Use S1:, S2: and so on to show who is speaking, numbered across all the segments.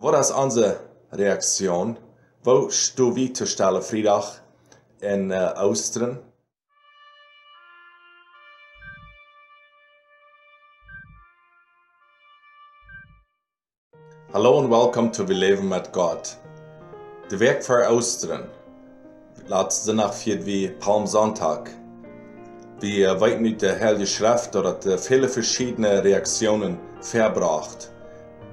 S1: Wat ass anse Reaktion? Wo sto wie te stelle Friedach en äh, Austren? Hello and welcome to We Leben met God. De Werk ver Austren laat sinnnach fir wie Palmsonntag. Wie äh, weit mit der Helle Schrift oder dat äh, viele verschiedene Reaktionen verbracht.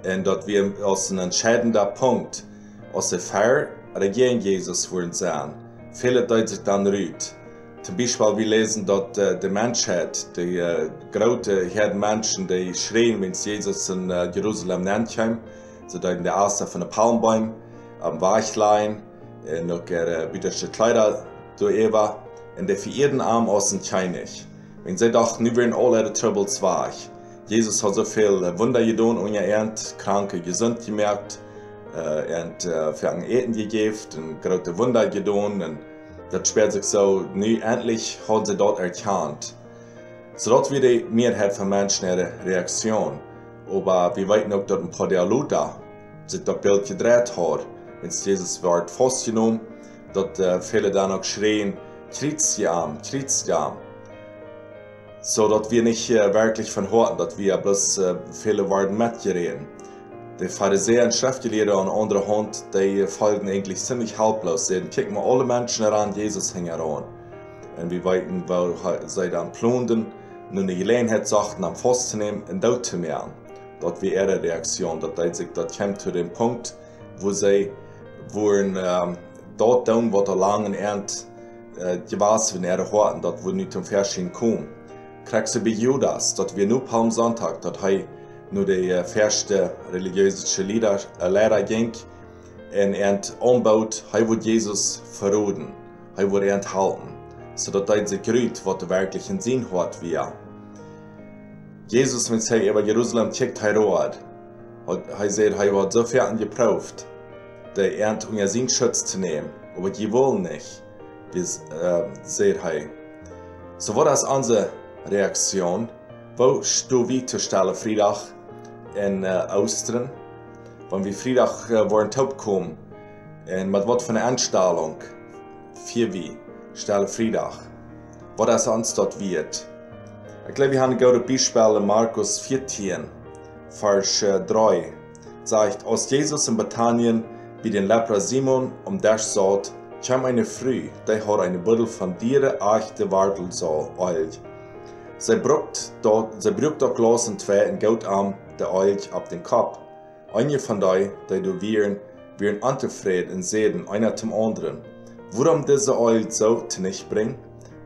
S1: En dat wir als een entscheidender Punkt aus der Feier regieren Jesus wollen sein. Viele deuten sich dann rüt. Zum Beispiel wir lesen dort äh, die Menschheit, die äh, große Herden Menschen, die schreien, wenn Jesus in äh, Jerusalem nennt. Sie deuten die Auster von den Palmbäumen, am Weichlein, äh, noch äh, bittersche Kleider durch Eva, und die für ihren Arm außen scheinig. Wenn sie dachten, nu werden alle ihre Troubles weich. Jesus hat so viel Wunder getan und er Kranke gesund gemerkt. Uh, en uh, für eten gegeben und große Wunder getan. Und das spürt sich so, nu endlich hat sie dort erkannt. So dort wird die Mehrheit von Menschen ihre Reaktion. Aber wir weten auch, dass ein paar der Luther sich das Bild gedreht hat. Wenn Jesus wird festgenommen, dass uh, viele dann auch schreien, Kriegsjam, Kriegsjam. So dass wir nicht uh, wirklich von horten, dass wir bloß uh, viele werden mitgereden. Die Pharisäer und Schriftgelehrten an andere Hand, die folgen eigentlich ziemlich haltlos. Sie kicken alle Menschen heran, Jesus hängt heran. Und wir weiten, wo sie dann plundern, nun die Gelegenheit sagten, am Fass zu nehmen und dort zu machen. Dort wie ihre Reaktion, dort hat sich, dort kommt zu dem Punkt, wo sie wollen, ähm, dort tun, was der langen Ernt äh, gewas, wenn er horten, dort wo nicht zum Verschieden kommen. Judas, dort wir nur Palmsonntag, dort hat nur die erste religiöse Lieder, äh, Lehrer ging und er umbaut, er wird Jesus verroden, er wird enthalten, sodass er sich grüht, was der wirklichen Sinn hat, wie er. Jesus, wenn er über Jerusalem checkt, er rot, er sagt, er hat so viel geprüft, der Ernt um seinen Schutz zu nehmen, aber die wollen nicht, wie äh, sagt er. So war das unsere Reaktion, wo stu wie zu stellen Freitag in uh, Oosteren, wann wir Freitag uh, waren opkomen en met wat van een aanstelling, vier wie, stellen Freitag, wat es ons dat wird. Ich glaube, wir haben ein gutes Beispiel in Markus 14, Vers 3. Sagt, als Jesus in Bethanien wie den Lepra Simon um das sagt, kam eine Früh, die hat eine Buddel von Dieren achte Wartel so eilt. Sie brucht dort, sie brucht dort Glas und zwei in Gautarm der Eich ab den Kopf. Eine von dei, die du wären, wären anzufrieden und sehen einer zum anderen. Warum diese Eich so nicht bringen?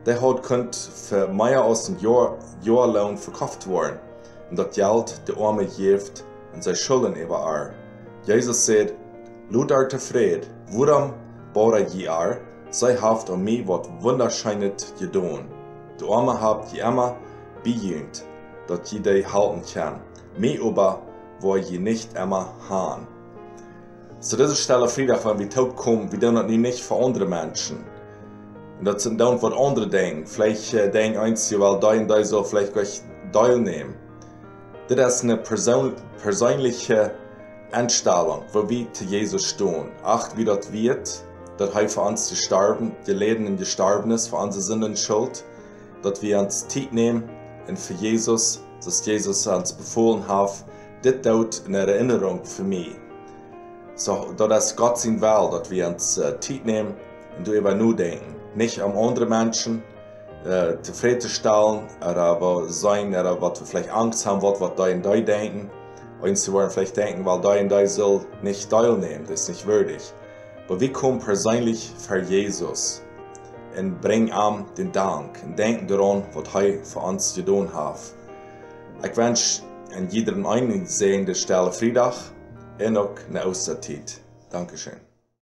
S1: Der hat könnt für mehr als ein Jahr, Jahr lang verkauft worden. Und das Geld der Arme gibt und seine Schulden überall. Jesus sagt, Luther zufrieden, warum baue je ar? Sei haft an mir, was wunderscheinet getan. Arme habt je immer bejüht, dass je die halten kann. Mir aber wo je nicht immer haben. Zu dieser Stelle Friedrich, wenn wir tot kommen, wir tun das nicht für andere Menschen. Und das sind dann, was andere denken. Vielleicht äh, denken eins, weil da und da so vielleicht gleich teilnehmen. Das ist eine Person, persönliche Einstellung, wo wir zu Jesus stehen. Acht, wie das wird, dass er für uns zu sterben, die Leben in gestorben ist, für unsere Sünden schuld, dass wir uns Zeit nehmen und für Jesus, dass Jesus uns befohlen hat, das tut in Erinnerung für mich. So, dass Gott sein will, dass wir uns äh, Zeit nehmen und darüber nur denken. Nicht um andere Menschen äh, zufriedenzustellen, aber sein, oder was wir vielleicht Angst haben, was, was da und da denken. Und sie wollen vielleicht denken, weil da und da soll nicht teilnehmen, das ist nicht würdig. Aber wir kommen persönlich für Jesus und bringen ihm den Dank und denken daran, was er für uns getan hat. Ich wünsche an jedem einen sehenden Stelle Friedach und auch eine Auszeit. Dankeschön.